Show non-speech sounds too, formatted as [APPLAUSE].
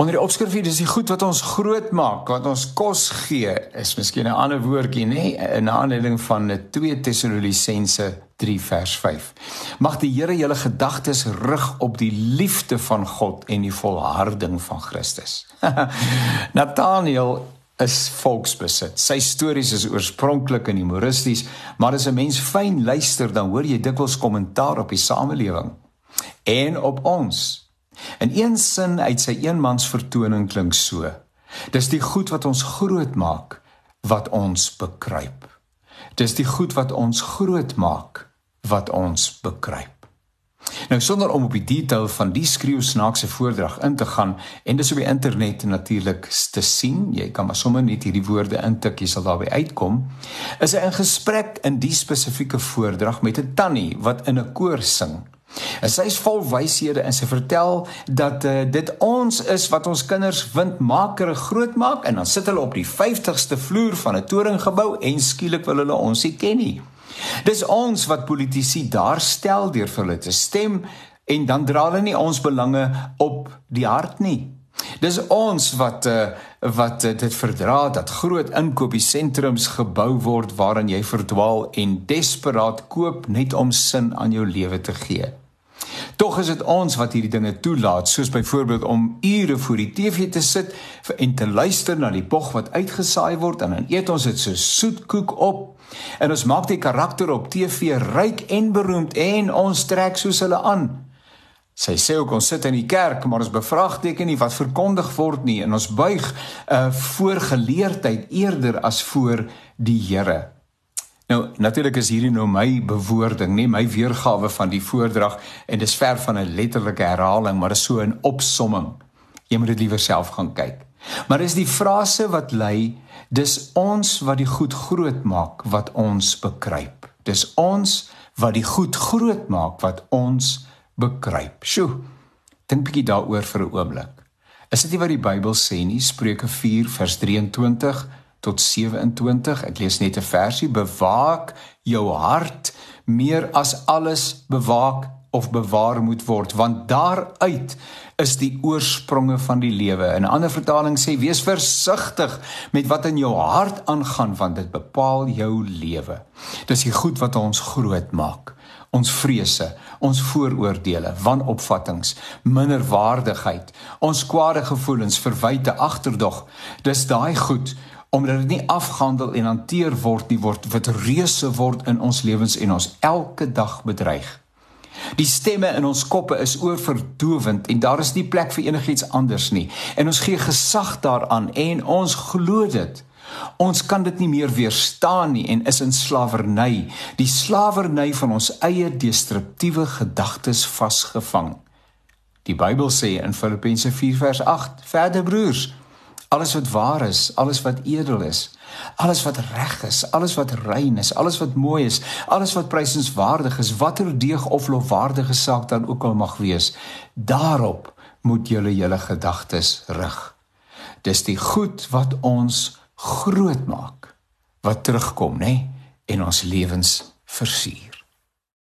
Onder die opskrif hier dis die goed wat ons groot maak, wat ons kos gee, is miskien 'n ander woordjie, nê, nee, in aanleiding van 2 Tessalonisense 3 vers 5. Mag die Here julle gedagtes rig op die liefde van God en die volharding van Christus. [LAUGHS] Nathaniel is volksbesit. Sy stories is oorspronklik in humoristies, maar as 'n mens fyn luister, dan hoor jy dikwels kommentaar op die samelewing en op ons In een sin uit sy eenmans vertoning klink so: Dis die goed wat ons groot maak wat ons bekruip. Dis die goed wat ons groot maak wat ons bekruip. Nou sonder om op die detail van die skreeu snaakse voordrag in te gaan en dis op die internet natuurlik te sien, jy kan maar sommer net hierdie woorde intik, jy sal daarby uitkom. Is in gesprek in die spesifieke voordrag met 'n tannie wat in 'n koor sing En sy is vol wyshede en sy vertel dat uh, dit ons is wat ons kinders windmakere groot maak en dan sit hulle op die 50ste vloer van 'n toringgebou en skielik wil hulle ons nie ken nie. Dis ons wat politici daar stel deur vir hulle te stem en dan dra hulle nie ons belange op die hart nie. Dis ons wat uh, wat uh, dit verdra dat groot inkopiesentrums gebou word waarin jy verdwaal en desperaat koop net om sin aan jou lewe te gee. Tog is dit ons wat hierdie dinge toelaat, soos byvoorbeeld om ure voor die TV te sit en te luister na die bog wat uitgesaai word en dan eet ons dit so soetkoek op. En ons maak die karakter op TV ryk en beroemd en ons trek soos hulle aan. Sy sê ook ons sit in die kerk, maar ons bevraagteken nie wat verkondig word nie en ons buig uh, voorgeleerdheid eerder as voor die Here. Nou natuurlik is hierdie nou my bewoording, nie my weergawe van die voordrag en dis ver van 'n letterlike herhaling, maar is so 'n opsomming. Jy moet dit liewer self gaan kyk. Maar is die frase wat lei, dis ons wat die goed groot maak wat ons bekruip. Dis ons wat die goed groot maak wat ons bekruip. Sjoe. Dink bietjie daaroor vir 'n oomblik. Is dit nie wat die Bybel sê nie? Spreuke 4 vers 23 tot 27. Ek lees net 'n versie: Bewaak jou hart meer as alles bewaak of bewaar moet word, want daaruit is die oorspronge van die lewe. 'n Ander vertaling sê: Wees versigtig met wat in jou hart aangaan, want dit bepaal jou lewe. Dis die goed wat ons groot maak. Ons vrese, ons vooroordeele, wanopvattinge, minderwaardigheid, ons kwade gevoelens, verwyte, agterdog. Dis daai goed omdat dit nie afgehandel en hanteer word nie word wat reuse word in ons lewens en ons elke dag bedreig. Die stemme in ons koppe is oorverdowend en daar is nie plek vir enigiets anders nie en ons gee gesag daaraan en ons glo dit. Ons kan dit nie meer weerstaan nie en is in slawerny, die slawerny van ons eie destruktiewe gedagtes vasgevang. Die Bybel sê in Filippense 4 vers 8: "Verder broers, alles wat waar is, alles wat edel is, alles wat reg is, alles wat rein is, alles wat mooi is, alles wat prysenswaardig is, watter deeg of lofwaardige saak dan ook al mag wees, daarop moet julle julle gedagtes rig. Dis die goed wat ons groot maak wat terugkom, nê, en ons lewens versier.